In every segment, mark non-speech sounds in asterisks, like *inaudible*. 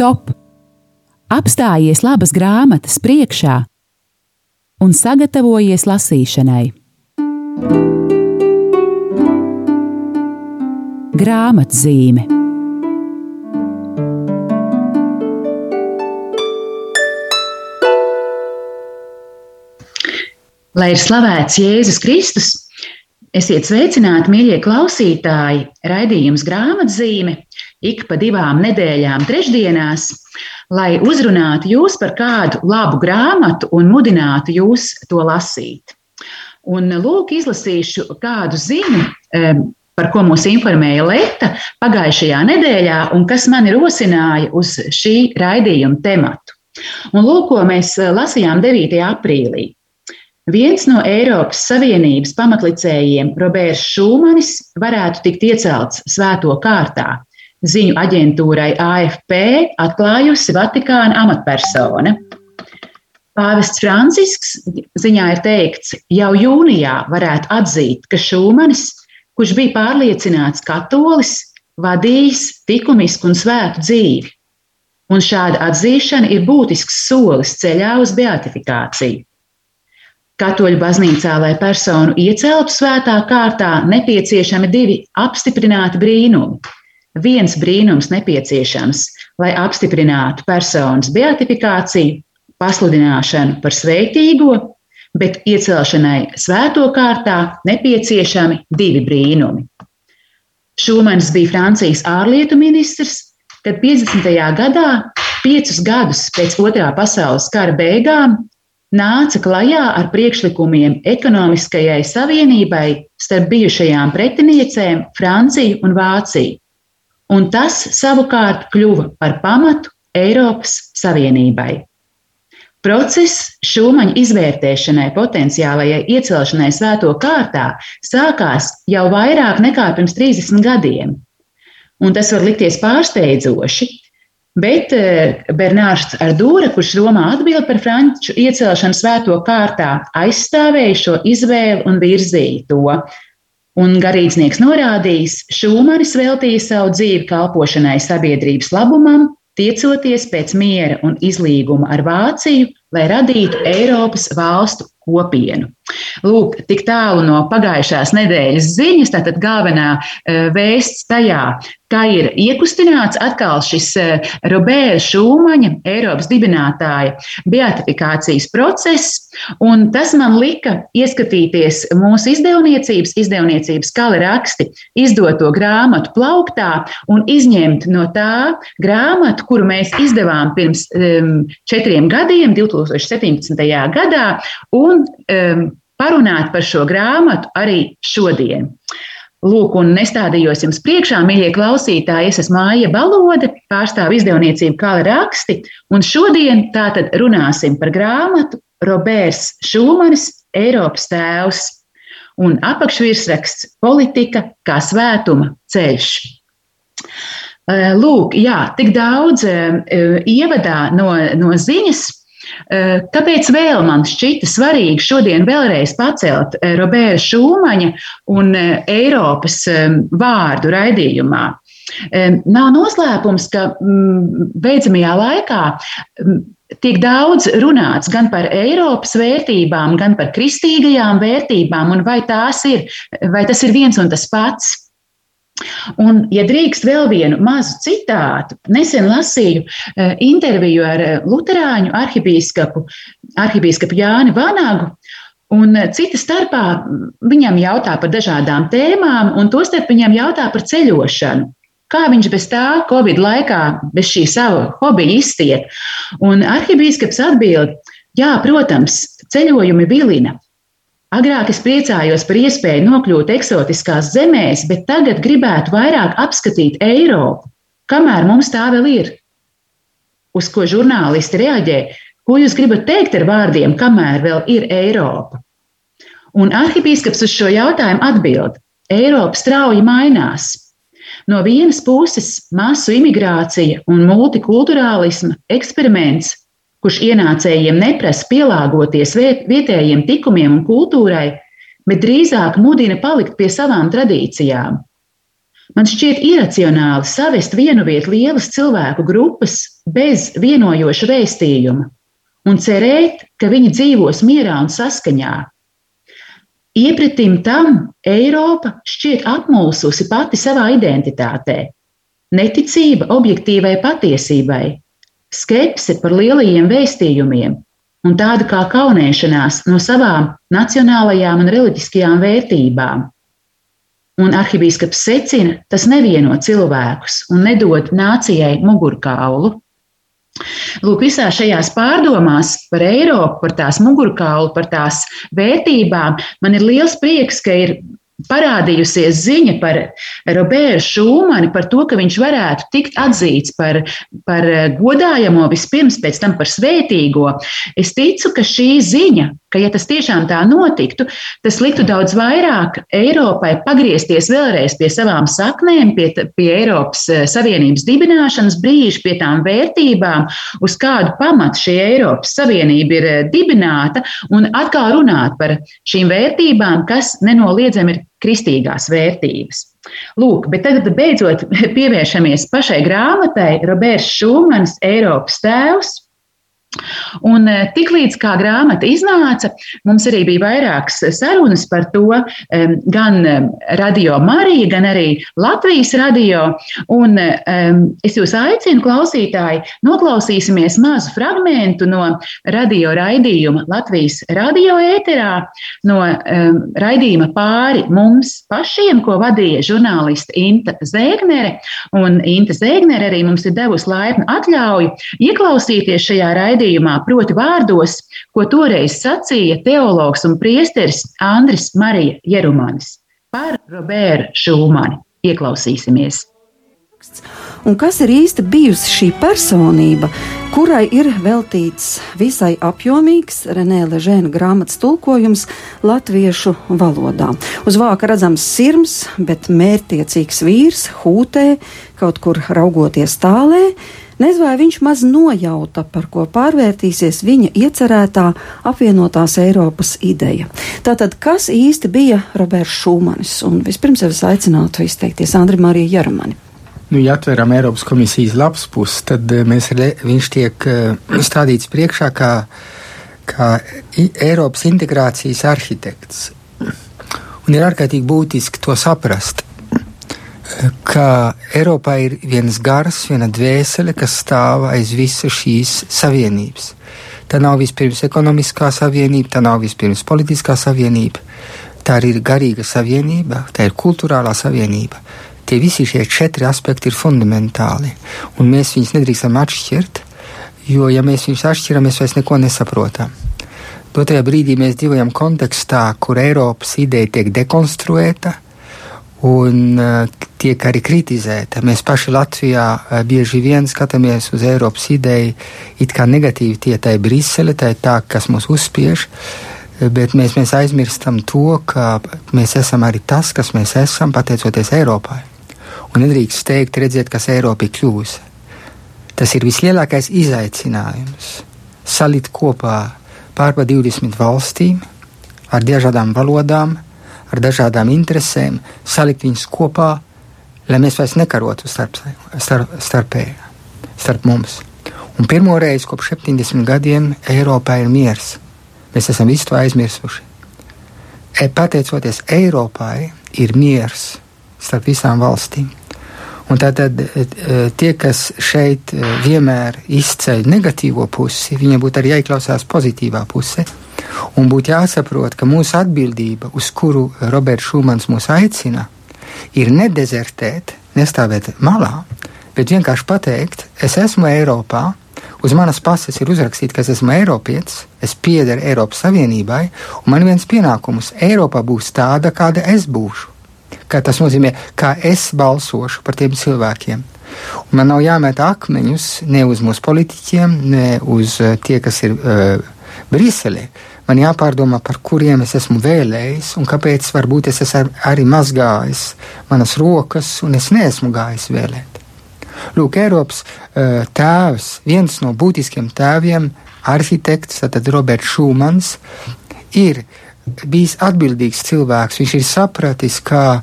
stop! Apstājies labas grāmatas priekšā un sagatavojies lasīšanai. Grāmatzīme Lai ir slavēts Jēzus Kristus, esiet sveicināti, mīļie klausītāji, raidījums grāmatzīme ik pa divām nedēļām, trešdienās, lai uzrunātu jūs par kādu labu grāmatu un mudinātu jūs to lasīt. Un lūk, izlasīšu kādu ziņu, par ko mūs informēja Leta pagājušajā nedēļā, un kas mani rosināja uz šī raidījuma tematu. Un lūk, ko mēs lasījām 9. aprīlī. Viens no Eiropas Savienības pamatlicējiem, Roberts Šūmanis, varētu tikt iecelts svēto kārtā. Ziņu aģentūrai AFP atklājusi Vatikāna amatpersona. Pāvests Francisks ziņā ir teikts, jau jūnijā varētu atzīt, ka Šūmanis, kurš bija pārliecināts katolis, vadījis likumisku un svētu dzīvi. Un šāda atzīšana ir būtisks solis ceļā uz beatifikāciju. Katoļu baznīcā, lai personu ieceltu svētā kārtā, nepieciešami divi apstiprināti brīnumi. Viens brīnums nepieciešams, lai apstiprinātu personas beatifikāciju, pasludināšanu par svētīgo, bet iecelšanai svēto kārtā nepieciešami divi brīnumi. Šumans bija Francijas ārlietu ministrs, kad 50. gadā, piecus gadus pēc otrā pasaules kara beigām, nāca klajā ar priekšlikumiem ekonomiskajai savienībai starp bijušajām pretiniecēm Franciju un Vāciju. Un tas savukārt kļuva par pamatu Eiropas Savienībai. Process šūmaņa izvērtēšanai, potenciālajai iecelšanai svēto kārtā sākās jau vairāk nekā pirms 30 gadiem. Un tas var likties pārsteidzoši, Bet eh, Bernārs Ardūra, kurš Romā atbild par franču iecelšanu svēto kārtā, aizstāvēja šo izvēli un virzīja to. Un garīdznieks norādījis, Šūmanis veltīja savu dzīvi kalpošanai sabiedrības labumam, tiecoties pēc miera un izlīguma ar Vāciju, lai radītu Eiropas valstu kopienu. Lūk, tik tālu no pagājušās nedēļas ziņas. Tātad galvenā e, vēsts tajā, ka ir iekustināts atkal šis e, Roberta Šūmaņa, Eiropas dibinātāja beatifikācijas process, tas man lika ieskatīties mūsu izdevniecības, izdevniecības kala raksti, izdoto grāmatu plauktā un izņemt no tā grāmatu, kuru mēs izdevām pirms um, četriem gadiem, 2017. gadā, un um, parunāt par šo grāmatu arī šodien. Lūk, un nestādījos jums priekšā, mīļie klausītāji, es esmu Māja Balode, pārstāvu izdevniecību Kala raksti, un šodien tātad runāsim par grāmatu Roberts Šūmanis, Eiropas tēvs, un apakšvirsraksts Politika kā svētuma ceļš. Lūk, jā, tik daudz ievadā no, no ziņas, Kāpēc vēl man šķita svarīgi šodien vēlreiz pacelt Roberta Šūmaņa un Eiropas vārdu raidījumā? Nav noslēpums, ka mm, beidzamajā laikā tiek daudz runāts gan par Eiropas vērtībām, gan par kristīgajām vērtībām, un vai, ir, vai tas ir viens un tas pats. Un, ja drīkst vēl vienu mazu citātu, nesen lasīju uh, interviju ar uh, Lutāņu arhibīskapu, arhibīskapu Jāni Vanagu. Un uh, cita starpā viņam jautā par dažādām tēmām, un tostarp viņam jautā par ceļošanu. Kā viņš bez tā Covid laikā, bez šī sava hobija iztiek? Un arhibīskaps atbild, jā, protams, ceļojumi vilina, Agrāk es priecājos par iespēju nokļūt eksotiskās zemēs, bet tagad gribētu vairāk apskatīt Eiropu, kamēr mums tā vēl ir. Uz ko žurnālisti reaģē? Ko jūs gribat teikt ar vārdiem, kamēr vēl ir Eiropa? Un arhipīskaps uz šo jautājumu atbild: Eiropa strauji mainās. No vienas puses, masu imigrācija un multikulturālisma eksperiments kurš ienācējiem neprasa pielāgoties vietējiem likumiem un kultūrai, bet drīzāk mudina palikt pie savām tradīcijām. Man šķiet iracionāli savest vienu vietu lielas cilvēku grupas, bez vienojoša vēstījuma un cerēt, ka viņi dzīvos mierā un saskaņā. Iepratim tam Eiropa šķiet apmulsusi pati savā identitātē. Neticība objektīvai patiesībai, skepse par lielajiem vēstījumiem un tāda kā kaunēšanās no savām nacionālajām un reliģiskajām vērtībām. Un arhibīskaps secina, tas nevieno cilvēkus un nedod nācijai mugurkaulu. Lūk, visā šajās pārdomās par Eiropu, par tās mugurkaulu, par tās vērtībām, man ir liels prieks, ka ir parādījusies ziņa par Robertu Šūmani, par to, ka viņš varētu tikt atzīts par, par godājamo, vispirms pēc tam par svētīgo. Es ticu, ka šī ziņa, ka ja tas tiešām tā notiktu, tas liktu daudz vairāk Eiropai pagriezties vēlreiz pie savām saknēm, pie, pie Eiropas eh, Savienības dibināšanas brīža, pie tām vērtībām, uz kādu pamatu šī Eiropas Savienība ir eh, dibināta, un atkal runāt par šīm vērtībām, kas nenoliedzami ir kristīgās vērtības. Lūk, bet tagad beidzot *laughs* pievēršamies pašai grāmatai Roberts Šumans, Eiropas tēvs. Un eh, tiklīdz kā grāmata iznāca, mums arī bija vairākas sarunas par to, gan Radio Marija, gan arī Latvijas radio. Un es jūs aicinu, klausītāji, noklausīsimies mazu fragmentu no radio raidījuma Latvijas radio ēterā, no raidījuma pāri mums pašiem, ko vadīja žurnāliste Inta Zēgnere. Un Inta Zēgnere arī mums ir devusi laipnu atļauju ieklausīties šajā raidījumā raidījumā, proti vārdos, ko toreiz sacīja teologs un priesteris Andris Marija Jerumanis par Robertu Šūmani. Ieklausīsimies! Un kas ir īsti bijusi šī personība, kurai ir veltīts visai apjomīgs Renē Ležēna grāmatas tulkojums latviešu valodā. Uz vāka redzams sirms, bet mērtiecīgs vīrs, hūtē, kaut kur raugoties tālē, Nezinu, vai viņš maz nojauta, par ko pārvērtīsies viņa iecerētā apvienotās Eiropas ideja. Tātad, kas īsti bija Roberts Šūmanis? Un vispirms es aicinātu izteikties Andri Mariju Jaramani. Nu, ja atveram Eiropas komisijas lapas pusi, tad eh, mēs, viņš tiek eh, stādīts priekšā kā, kā Eiropas integrācijas arhitekts. Un ir ārkārtīgi būtiski to saprast ka Eiropā ir viens gars, viena dvēsele, kas stāv aiz visas šīs savienības. Tā nav vispirms ekonomiskā savienība, tā nav vispirms politiskā savienība, tā ir garīga savienība, tā ir kultūrālā savienība. Tie visi šie četri aspekti ir fundamentāli, un mēs viņus nedrīkstam atšķirt, jo, ja mēs viņus atšķiram, mēs vairs neko nesaprotam. Dotajā brīdī mēs dzīvojam kontekstā, kur Eiropas ideja tiek dekonstruēta, un uh, tiek arī kritizēta. Mēs paši Latvijā uh, bieži vien skatāmies uz Eiropas ideju it kā negatīvi tie tā ir Brisele, tā ir tā, kas mūs uzspiež, bet mēs, mēs aizmirstam to, ka mēs esam arī tas, kas mēs esam, pateicoties Eiropai. Un nedrīkst teikt, redziet, kas Eiropa ir kļuvusi. Tas ir vislielākais izaicinājums - salikt kopā pārpa 20 valstīm ar dažādām valodām, ar dažādām interesēm, salikt viņus kopā, lai mēs vairs nekarotu starp, starp, starpēji, starp mums. Un pirmo reizi kopš 70 gadiem Eiropā ir miers. Mēs esam visu to aizmirsuši. E, pateicoties Eiropai, ir miers starp visām valstīm. Un tātad e, e, tie, kas šeit vienmēr izceļ negatīvo pusi, viņiem būtu arī jāieklausās pozitīvā pusē. Un būtu jāsaprot, ka mūsu atbildība, uz kuru Roberts Šumans mūs aicina, ir nedezertēt, nestāvēt malā, bet vienkārši pateikt, es esmu Eiropā, uz manas pases ir uzrakstīts, ka es esmu Eiropietis, es piederu Eiropas Savienībai, un man viens pienākums - Eiropa būs tāda, kāda es būšu. Kā tas nozīmē, kā es balsošu par tiem cilvēkiem. Un man nav jāmet akmeņus ne uz mūsu politiķiem, ne uz uh, tie, kas ir uh, Briselē, man jāpārdomā, par kuriem es esmu vēlējis un kāpēc varbūt es esmu arī mazgājis manas rokas un es neesmu gājis vēlēt. Lūk, Eiropas uh, tēvs, viens no būtiskiem tēviem, arhitekts, tad Roberts Šūmans, ir bijis atbildīgs cilvēks. Viņš ir sapratis, ka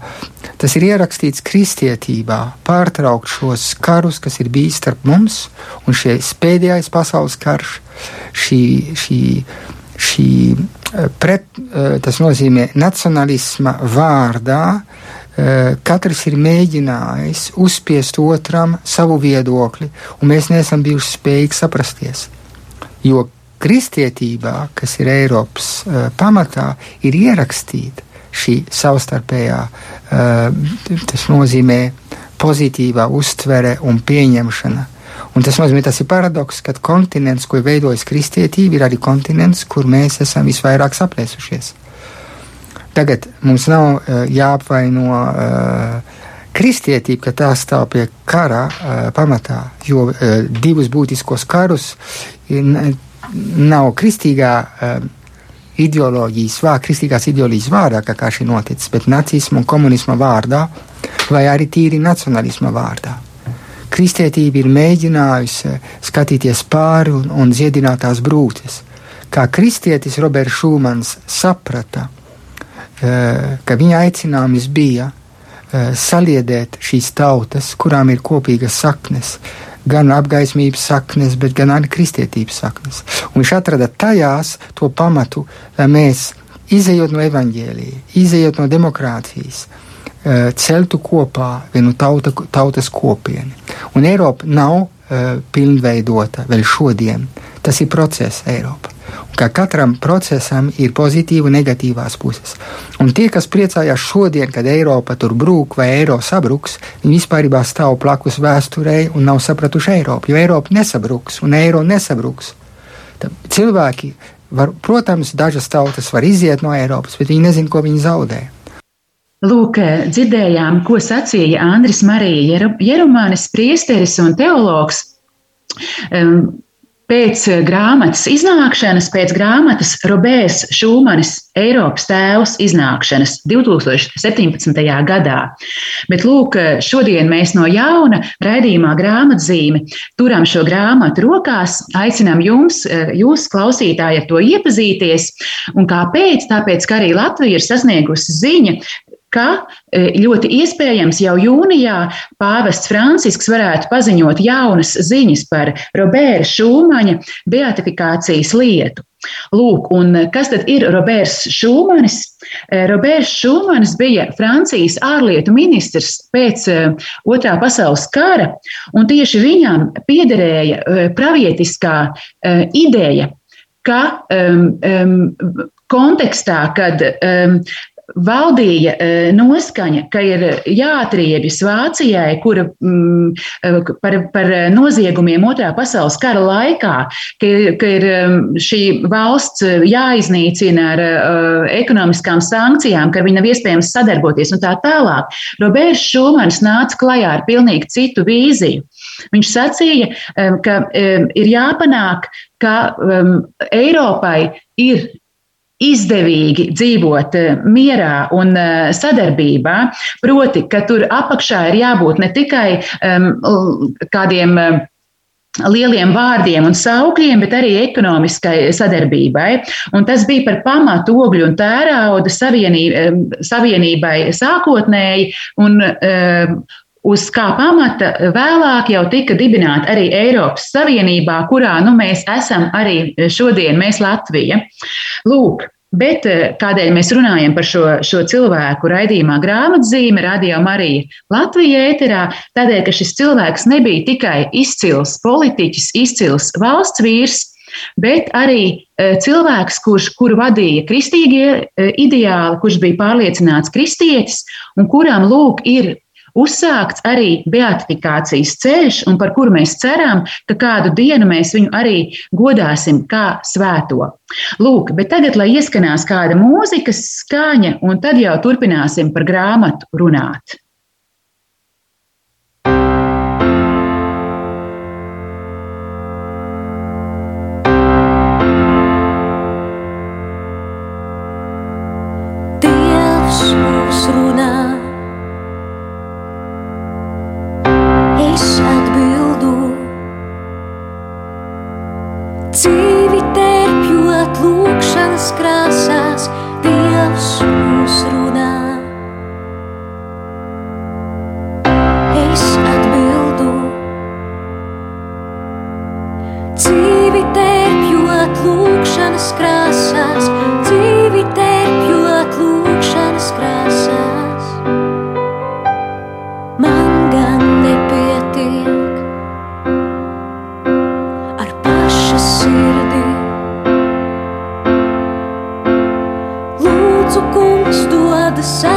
tas ir ierakstīts kristietībā, pārtraukt šos karus, kas ir bijis starp mums, un šis pēdējais pasaules karš, šī, šī, šī eh, pret, eh, tas nozīmē nacionalisma vārdā. Eh, katrs ir mēģinājis uzspiest otram savu viedokli, un mēs neesam bijuši spējīgi saprasties. Jo kristietībā, kas ir Eiropas pamatā, ir ierakstīta šī savstarpējā, tas nozīmē pozitīvā uztvere un pieņemšana. Un tas nozīmē, tas ir paradoks, ka kontinents, ko veidojas kristietība, ir arī kontinents, kur mēs esam visvairāk saplēsušies. Tagad mums nav uh, jāapvaino uh, kristietība, ka tā stāv pie kara uh, pamatā, jo uh, divus būtiskos karus nav kristīgā uh, ideoloģijas vārdā, kristīgās ideoloģijas vārdā, kā, kā šī noticis, bet nacisma un komunisma vārdā, vai arī tīri nacionālisma vārdā. Kristietība ir mēģinājusi skatīties pāri un, un dziedināt tās brūces. Kā kristietis Roberts Šūmans saprata, uh, ka viņa aicinājums bija uh, saliedēt šīs tautas, kurām ir kopīgas saknes, gan apgaismības saknes, bet gan arī kristietības saknes. Un viņš atrada tajās to pamatu, lai mēs, izējot no evaņģēlīja, izējot no demokrātijas, eh, celtu kopā vienu tauta, tautas kopienu. Un Eiropa nav uh, pilnveidota vēl šodien. Tas ir process Eiropā ka katram procesam ir pozitīva un negatīvās puses. Un tie, kas priecājās šodien, kad Eiropa tur brūk vai eiro sabruks, viņi vispār stāv blakus vēsturei un nav sapratuši Eiropu, jo Eiropa nesabruks un eiro nesabruks. Tad cilvēki, var, protams, dažas tautas var iziet no Eiropas, bet viņi nezina, ko viņi zaudē. Lūk, dzirdējām, ko sacīja Andris Marija Jerumānis, priesteris un teologs. Pēc eh, grāmatas iznākšanas, pēc grāmatas Robērs Šūmanis Eiropas tēvs iznākšanas 2017. gadā. Bet lūk, šodien mēs no jauna raidījumā grāmatzīme turam šo grāmatu rokās, aicinām jums, eh, jūs klausītāji, ar to iepazīties. Un kāpēc? Tāpēc, ka arī Latvija ir sasniegusi ziņa, ka e, ļoti iespējams jau jūnijā pāvests Francisks varētu paziņot jaunas ziņas par Roberta Šūmaņa beatifikācijas lietu. Lūk, un kas tad ir Roberts Šūmanis? E, Roberts Šūmanis bija Francijas ārlietu ministrs pēc e, Otrā pasaules kara, un tieši viņam piederēja pravietiskā ideja, ka um, um, kontekstā, kad um, valdīja e, noskaņa, ka ir jāatriebjas Vācijai, kura mm, e, par, par noziegumiem otrā pasaules kara laikā, ka, ka ir šī valsts jāiznīcina ar uh, ekonomiskām sankcijām, ka viņi nav iespējams sadarboties un tā tālāk. Roberts Šumans nāca klajā ar pilnīgi citu vīziju. Viņš sacīja, ka ir jāpanāk, ka Eiropai ir izdevīgi dzīvot eh, mierā un eh, sadarbībā, proti, ka tur apakšā ir jābūt ne tikai um, kādiem uh, lieliem vārdiem un saukļiem, bet arī ekonomiskai sadarbībai. Un tas bija par pamatu ogļu un tērauda savienībai, savienībai sākotnēji. Un, uz kā pamata vēlāk jau tika dibināta arī Eiropas Savienībā, kurā nu, mēs esam arī šodien, mēs Latvija. Lūk, Bet eh, kādēļ mēs runājam par šo, šo cilvēku raidījumā grāmatzīme, radio Marija Latvijā ēterā? Tādēļ, ka šis cilvēks nebija tikai izcils politiķis, izcils valsts vīrs, bet arī eh, cilvēks, kurš, kuru vadīja kristīgie eh, ideāli, kurš bija pārliecināts kristietis un kuram lūk ir uzsākts arī beatifikācijas ceļš, un par kuru mēs ceram, ka kādu dienu mēs viņu arī godāsim kā svēto. Lūk, bet tagad, lai ieskanās kāda mūzikas skaņa, un tad jau turpināsim par grāmatu runāt. dzīvi tērpjot lūkšanas dod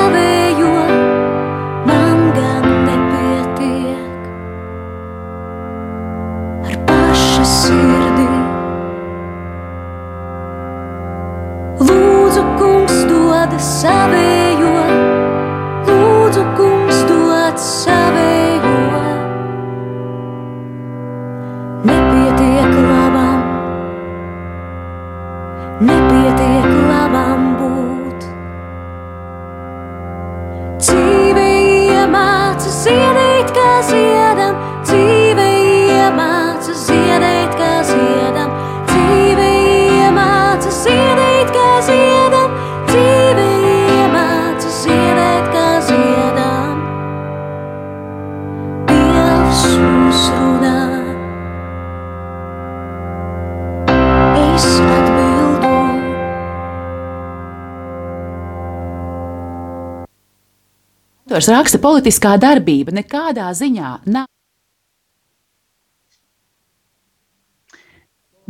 Autors raksta, politiskā darbība nekādā ziņā nav.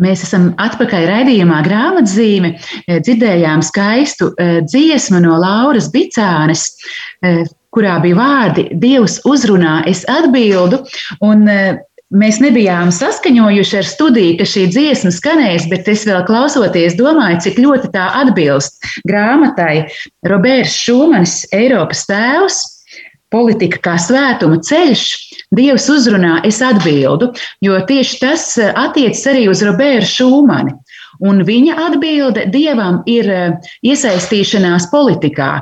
Mēs esam atpakaļ raidījumā grāmatzīme. Eh, Dzirdējām skaistu eh, dziesmu no Lauras Bicānes, eh, kurā bija vārdi Dievs uzrunā, es atbildu. Un, Mēs nebijām saskaņojuši ar studiju, ka šī dziesma skanēs, bet es vēl klausoties, domāju, cik ļoti tā atbilst grāmatai Roberts Šumanis, Eiropas tēvs, politika kā svētuma ceļš, Dievs uzrunā, es atbildu, jo tieši tas attiecas arī uz Robertu Šūmani. Un viņa atbilde Dievam ir iesaistīšanās politikā.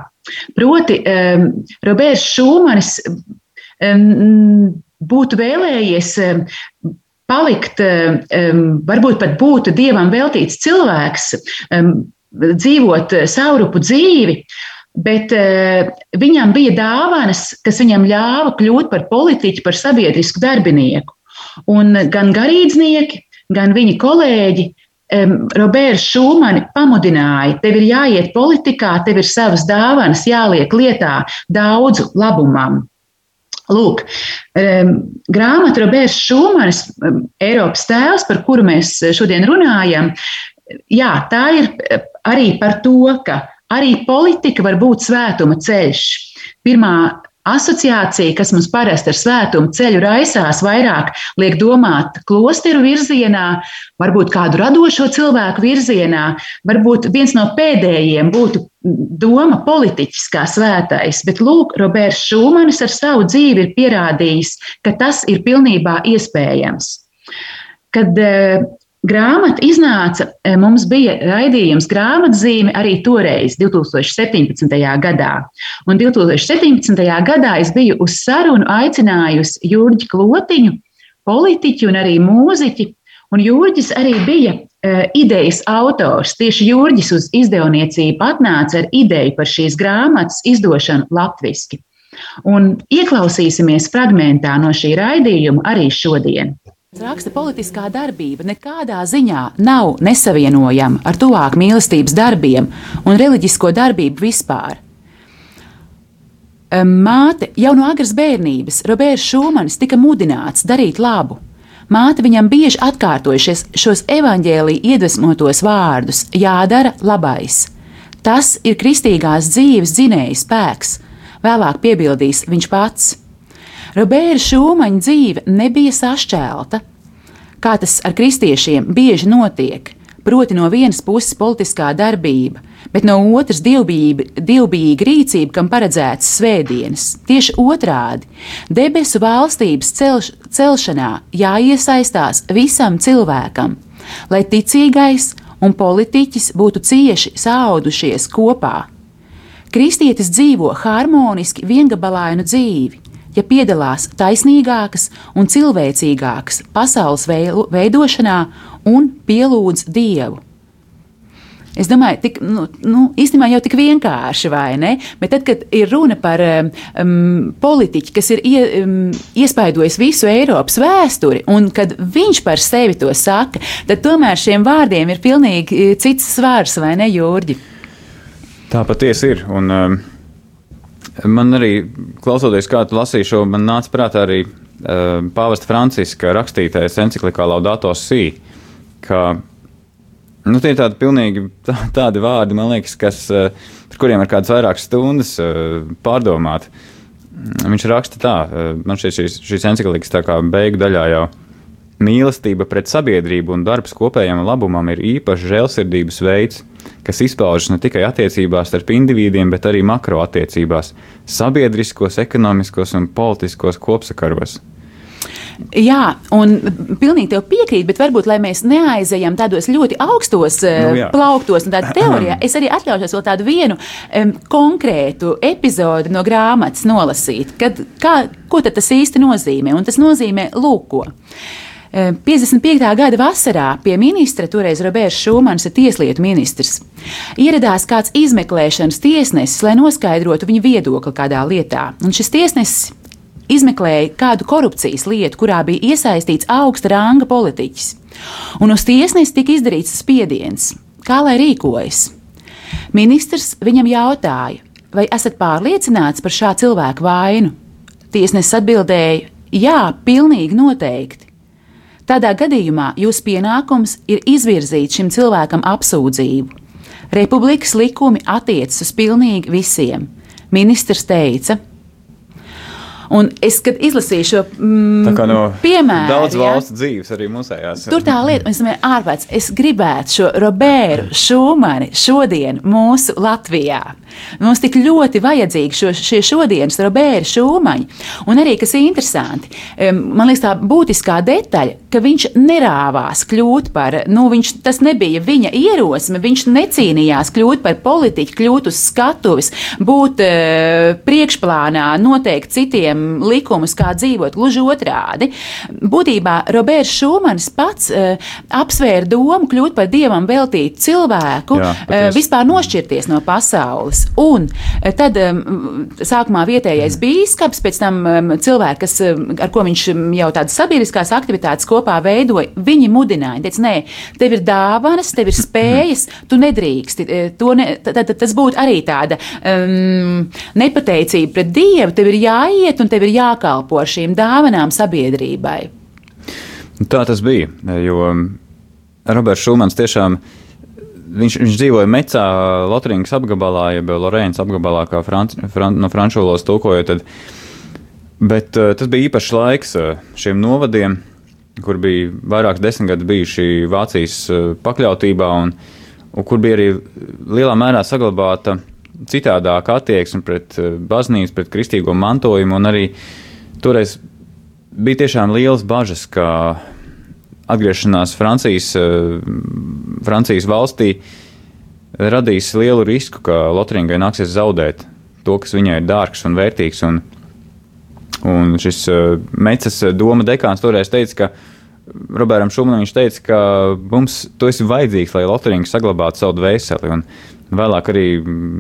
Proti, um, Roberts Šūmanis um, būtu vēlējies palikt, varbūt pat būtu Dievam veltīts cilvēks, dzīvot saurupu dzīvi, bet uh, viņam bija dāvanas, kas viņam ļāva kļūt par politiķu, par sabiedrisku darbinieku. Un gan garīdznieki, gan viņa kolēģi Roberts Šūmani pamudināja, tev ir jāiet politikā, tev ir savas dāvanas jāliek lietā daudzu labumam. Lūk, grāmata Roberts Šūmanis, um, Eiropas tēls, par kuru mēs šodien runājam, jā, tā ir arī par to, ka arī politika var būt svētuma ceļš. Pirmā asociācija, kas mums parasti ar svētumu ceļu raisās, vairāk liek domāt klosteru virzienā, varbūt kādu radošo cilvēku virzienā, varbūt viens no pēdējiem būtu doma politiķis kā svētais, bet lūk, Roberts Šūmanis ar savu dzīvi ir pierādījis, ka tas ir pilnībā iespējams. Kad Grāmata iznāca, mums bija raidījums grāmatzīme arī toreiz, 2017. gadā. Un 2017. gadā es biju uz sarunu aicinājusi Jurģi Klotiņu, politiķu un arī mūziķi. Un Jurģis arī bija uh, idejas autors. Tieši Jurģis uz izdevniecību atnāca ar ideju par šīs grāmatas izdošanu latviešu. Un ieklausīsimies fragmentā no šī raidījuma arī šodien. Raksta politiskā darbība nekādā ziņā nav nesavienojama ar tuvāk mīlestības darbiem un reliģisko darbību vispār. Māte jau no agras bērnības Roberts Šumanis tika mudināts darīt labu. Māte viņam bieži atkārtojušies šos evaņģēlī iedvesmotos vārdus: jādara labais. Tas ir kristīgās dzīves dzinēja spēks, vēlāk piebildīs viņš pats. Roberta Šūmaņa dzīve nebija sašķelta, kā tas ar kristiešiem bieži notiek. Proti, no vienas puses politiskā darbība, bet no otras dievbijīga rīcība, kam paredzēts svētdienas. Tieši otrādi - debesu valstības celš, celšanā jāiesaistās visam cilvēkam, lai ticīgais un politiķis būtu cieši saudušies kopā. Kristietis dzīvo harmoniski, viengabalainu dzīvi, ja piedalās taisnīgākas un cilvēcīgākas pasaules veidošanā un pielūdz Dievu. Es domāju, tik, nu, nu, īstenībā jau tik vienkārši, vai ne? Bet tad, kad ir runa par um, politiķu, kas ir ie, um, iespaidojis visu Eiropas vēsturi, un kad viņš par sevi to saka, tad tomēr šiem vārdiem ir pilnīgi eh, cits svars, vai ne, Jurģi? Tā patiesi ir. Un, um, man arī, klausoties, kā tu lasīji šo, man nāca prātā arī uh, pāvesta Franciska rakstītais enciklikā Laudato Si, ka Nu, tie ir tādi pilnīgi tā, tādi vārdi, man liekas, kas, eh, par kuriem ir kādas vairākas stundas eh, pārdomāt. Viņš raksta tā, eh, man šķiet, šīs, šīs enciklikas tā kā beigu daļā jau. Mīlestība pret sabiedrību un darbs kopējam labumam ir īpašs žēlsirdības veids, kas izpaužas ne tikai attiecībās starp indivīdiem, bet arī makro attiecībās, sabiedriskos, ekonomiskos un politiskos kopsakaros. Jā, un pilnīgi tev piekrīt, bet varbūt, lai mēs neaizejam tādos ļoti augstos Nu, jā. plauktos un tādā *clears throat* teorijā, es arī atļaušos vēl tādu vienu um, konkrētu epizodi no grāmatas nolasīt, kad, kā, ko tad tas īsti nozīmē. Un tas nozīmē lūko. 55. gada vasarā pie ministra, toreiz Roberts Šumans, tieslietu ministrs. Ieradās kāds izmeklēšanas tiesnesis, lai noskaidrotu viņa viedokli kādā lietā. Un šis tiesnesis izmeklēja kādu korupcijas lietu, kurā bija iesaistīts augsta ranga politiķis. Un uz tiesnesi tika izdarīts spiediens, kā lai rīkojas. Ministrs viņam jautāja, vai esat pārliecināts par šā cilvēka vainu? Tiesnesis atbildēja, jā, pilnīgi noteikti. Tādā gadījumā jūsu pienākums ir izvirzīt šim cilvēkam apsūdzību. Republikas likumi attiecas uz pilnīgi visiem. Ministrs teica, un es, kad izlasīju šo mm, no piemēru, daudz ja, valstu dzīves, arī mūsējās. Tur tā lieta, es domāju, ārpēc, es gribētu šo Robertu Šumani šodien mūsu Latvijā. Mums tik ļoti vajadzīgi šo, šie šodienas Roberta Šumaņi. Un arī, kas ir interesanti, man liekas tā būtiskā detaļa, ka viņš nerāvās kļūt par, nu, viņš, tas nebija viņa ierosme, viņš necīnījās kļūt par politiķu, kļūt uz skatuves, būt uh, priekšplānā, noteikt citiem likumus, kā dzīvot, gluži otrādi. Būtībā Roberts Šumans pats uh, apsvēra domu kļūt par dievam veltītu cilvēku, Jā, uh, vispār nošķirties no pasaules. Un eh, tad um, sākumā vietējais bīskaps, pēc tam um, cilvēki, kas, um, ar ko viņš um, jau tādas sabiedriskās aktivitātes kopā veidoja, viņi mudināja, teica, nē, tev ir dāvanas, tev ir *laughs* spējas, tu nedrīksti. To ne, tad, tad tas būtu arī tāda um, nepateicība pret Dievu. Tev ir jāiet un tev ir jākalpo šīm dāvanām sabiedrībai. Nu, Tā tas bija. Jo Roberts Šumans tiešām. Viņš, viņš dzīvoja Mecā, Lotrijas apgabalā, jeb Lorēnas apgabalā, kā franc, fran, no franču valodas tulkoja. Tad, bet uh, tas bija īpašs laiks uh, šiem novadiem, kur bija vairākas desmitgades bijuši Vācijas uh, pakļautībā, un, un kur bija arī lielā mērā saglabāta citādāka attieksme pret uh, baznīcu, pret kristīgo mantojumu, arī toreiz bija tiešām liels bažas, ka atgriešanās Francijas, eh, Francijas valstī radīs lielu risku, ka Lotrīngai nāksies zaudēt to, kas viņai ir dārgs un vērtīgs. Un, un šis eh, Mecas doma dekāns toreiz teica, ka Robertam Šumanam viņš teica, ka mums tu esi vajadzīgs, lai Lotrīnga saglabātu savu dvēseli. Un vēlāk arī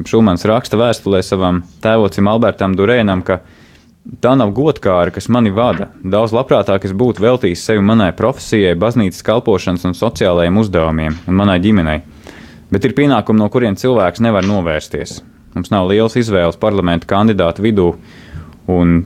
Šumans raksta vēstulē savam tēvocim Albertam Durēnam, ka Tā nav godkāra, kas mani vada. Daudz labprātāk es būtu veltījis sevi manai profesijai, baznīcas kalpošanas un sociālajiem uzdevumiem un manai ģimenei. Bet ir pienākumi, no kuriem cilvēks nevar novērsties. Mums nav liels izvēles parlamenta kandidātu vidū, un,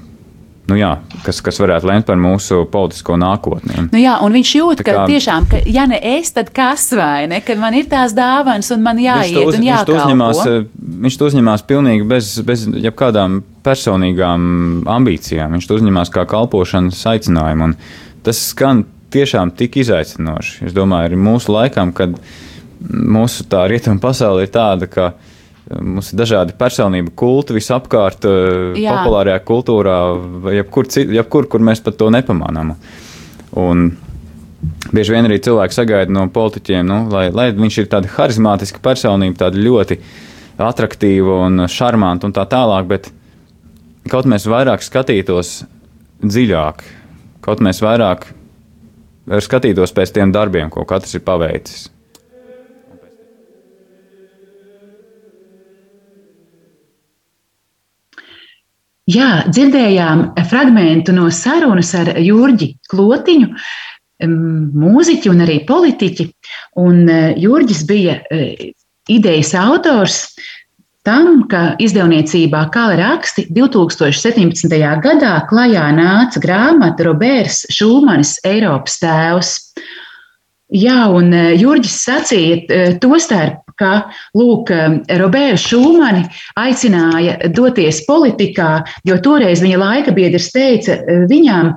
nu jā, kas, kas varētu lemt par mūsu politisko nākotni. Nu jā, un viņš jūt, Tā ka kā- tiešām, ka, ja ne es, tad kas vai ne, kad man ir tās dāvanas un man jāiet uz, un viņš, to uzņemās, jākalpo. eh, viņš to uzņemās pilnīgi bez, bez jebkādām personīgām ambīcijām. Viņš to uzņemās kā kalpošanas aicinājumu. un Tas skan tiešām tik izaicinoši. Es domāju, arī mūsu laikam, kad mūsu tā rietumu pasaule ir tāda, ka mums ir dažādi personību kulti visapkārt, eh, Jā. populārajā kultūrā, vai jebkur, jebkur, kur mēs pat to nepamanām. Un Bieži vien arī cilvēki sagaida no politiķiem, nu, lai, lai viņš ir tāds harizmātisks personība, tāda ļoti attraktīva un šarmanta un tā tālāk, bet kaut mēs vairāk skatītos dziļāk, kaut mēs vairāk skatītos pēc tiem darbiem, ko katrs ir paveicis. Jā, dzirdējām fragment no sarunas ar Jurģi Klotiņu, mūziķi un arī politiķi. Un Jurģis bija idejas autors tam, ka izdevniecībā Kala raksti 2017. gadā klajā nāca grāmata Roberts Šūmanis Eiropas tēvs. Jā, un Jurģis sacīja to starp ka lūk, Roberta Šūmani aicināja doties politikā, jo toreiz viņa laika biedrs teica, viņam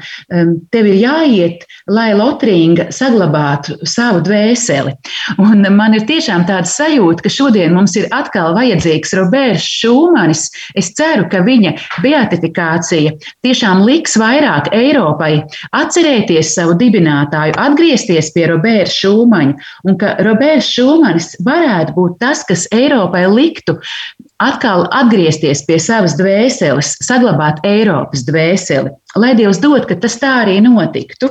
tev ir jāiet, lai Lotringa saglabātu savu dvēseli. Un man ir tiešām tāda sajūta, ka šodien mums ir atkal vajadzīgs Roberts Šūmanis. Es ceru, ka viņa beatifikācija tiešām liks vairāk Eiropai atcerēties savu dibinātāju, atgriezties pie Roberta Šūmaņa un ka Roberts Šūmanis varētu būt tas, kas Eiropai liktu atkal atgriezties pie savas dvēseles, saglabāt Eiropas dvēseli. Lai Dievs dod, ka tas tā arī notiktu.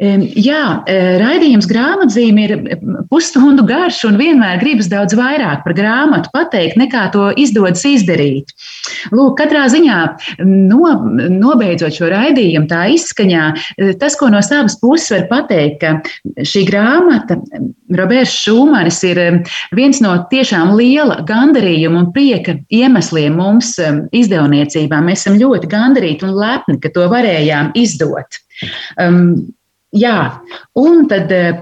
Jā, e, raidījums grāmatzīme ir pusstundu garš un vienmēr gribas daudz vairāk par grāmatu pateikt, nekā to izdodas izdarīt. Lūk, katrā ziņā, no, nobeidzot šo raidījumu, tā izskaņā, e, tas, ko no savas puses var pateikt, ka šī grāmata, Roberts Šūmanis, ir viens no tiešām liela gandarījuma un prieka iemesliem mums izdevniecībā. Mēs esam ļoti gandarīti un lepni, ka to varējām izdot. Um, Jā, un tad eh,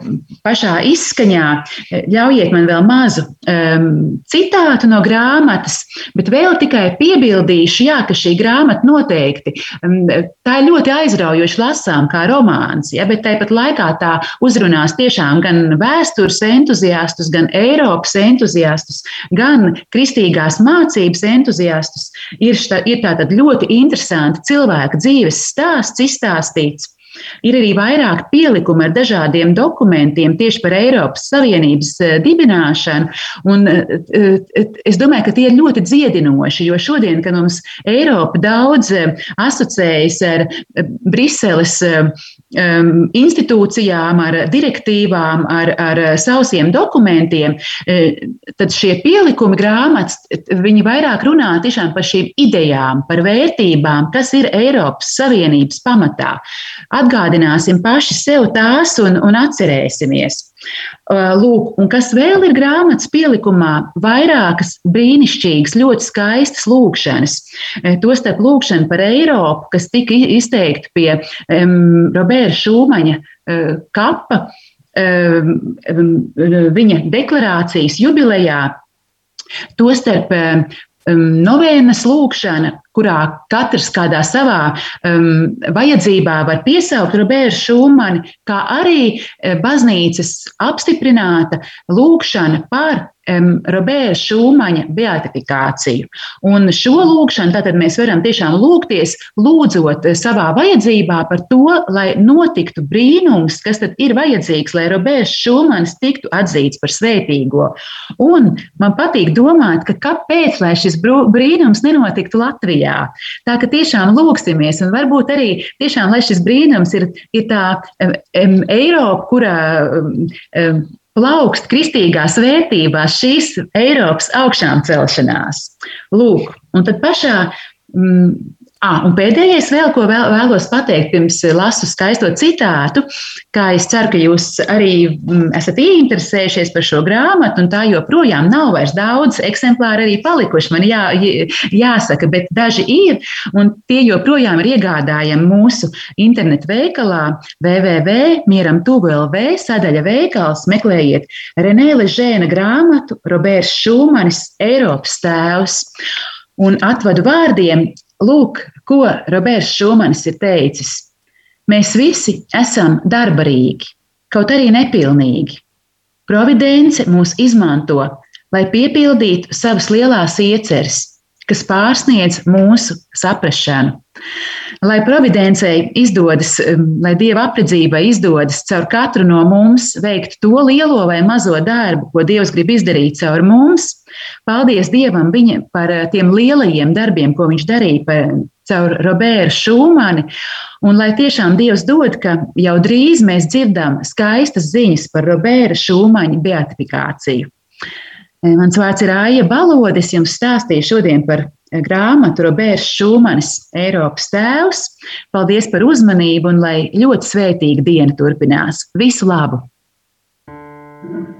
pašā izskaņā eh, ļaujiet man vēl mazu um, citātu no grāmatas, bet vēl tikai piebildīšu, jā, ka šī grāmata noteikti um, tā ir ļoti aizraujoši lasām kā romāns, ja, bet tāpat laikā tā uzrunās tiešām gan vēstures entuziastus, gan Eiropas entuziastus, gan kristīgās mācības entuziastus. Ir, šta, ir tātad ļoti interesanti cilvēka dzīves stāsts izstāstīts. Ir arī vairāk pielikumu ar dažādiem dokumentiem tieši par Eiropas Savienības eh, dibināšanu. Un eh, eh, es domāju, ka tie ir ļoti dziedinoši, jo šodien, kad mums Eiropa daudz asociējas ar Briseles institūcijām, ar direktīvām, ar, ar sausiem dokumentiem, tad šie pielikumi grāmatas, viņi vairāk runā tiešām par šīm idejām, par vērtībām, kas ir Eiropas Savienības pamatā. Atgādināsim paši sev tās un, un atcerēsimies. Lūk, un kas vēl ir grāmatas pielikumā? Vairākas brīnišķīgas, ļoti skaistas lūkšanas. Tostarp lūkšana par Eiropu, kas tika izteikta pie um, Roberta Šūmaņa uh, kapa, um, viņa deklarācijas jubilejā. Tostarp um, novēnas lūkšana, kurā katrs kādā savā um, vajadzībā var piesaukt Robertu Šumani, kā arī eh, baznīcas apstiprināta lūkšana par um, Roberta Šūmaņa beatifikāciju. Un šo lūgšanu tātad mēs varam tiešām lūgties, lūdzot savā vajadzībā par to, lai notiktu brīnums, kas tad ir vajadzīgs, lai Roberts Šūmanis tiktu atzīts par svētīgo. Un man patīk domāt, ka kāpēc, lai šis brīnums nenotiktu Latvijā. Tā ka tiešām lūgsimies, un varbūt arī tiešām, lai šis brīnums ir, ir tā um, Eiropa, kurā um, plaukst kristīgās vērtībās šīs Eiropas augšām celšanās. Lūk, un tad pašā mm, Ah, un pēdējais, vēl, ko vēl, vēlos pateikt, pirms lasu skaisto citātu, kā es ceru, ka jūs arī mm, esat ieinteresējušies par šo grāmatu, un tā joprojām nav vairs daudz eksemplāru arī palikuši. Man jā, jāsaka, bet daži ir, un tie joprojām ir iegādājami mūsu internetu veikalā www.mieram tuvu.lv sadaļa veikals. Meklējiet Renē Ležēna grāmatu Roberts Šūmanis, Eiropas tēvs. Un atvadu vārdiem Lūk, ko Roberts Šumanis ir teicis. Mēs visi esam darbarīgi, kaut arī nepilnīgi. Providence mūs izmanto, lai piepildītu savas lielās ieceres, kas pārsniedz mūsu saprāšanu. Lai providencei izdodas, um, lai dieva apredzībai izdodas caur katru no mums veikt to lielo vai mazo darbu, ko Dievs grib izdarīt caur mums, paldies Dievam viņa par uh, tiem lielajiem darbiem, ko viņš darīja par, caur Robertu Šūmani. Un lai tiešām Dievs dod, ka jau drīz mēs dzirdam skaistas ziņas par Roberta Šūmaņa beatifikāciju. Mans vārds ir Aija Balodis. Jums stāstīju šodien par grāmatu Roberts Šumanis, Eiropas tēvs. Paldies par uzmanību un lai ļoti svētīga diena turpinās. Visu labu! Stop!